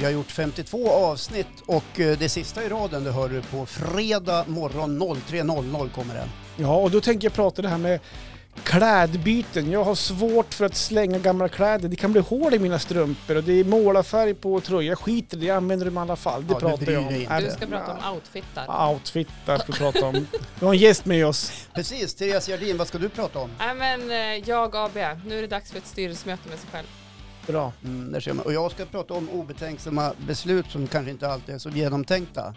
Vi har gjort 52 avsnitt och eh, det sista i raden det hör du på fredag morgon 03.00 kommer den. Ja, och då tänker jag prata det här med klädbyten. Jag har svårt för att slänga gamla kläder. Det kan bli hål i mina strumpor och det är målarfärg på tröjor. Jag skiter i det, jag använder dem i alla fall. Det Ja, du pratar jag om. inte. Du ska prata om outfittar. Outfittar ska vi prata om. Vi har en gäst med oss. Precis, Therese Jardin, vad ska du prata om? Nej men eh, jag AB, nu är det dags för ett styrelsemöte med sig själv. Bra. Mm, där ser man. Och jag ska prata om obetänksamma beslut som kanske inte alltid är så genomtänkta.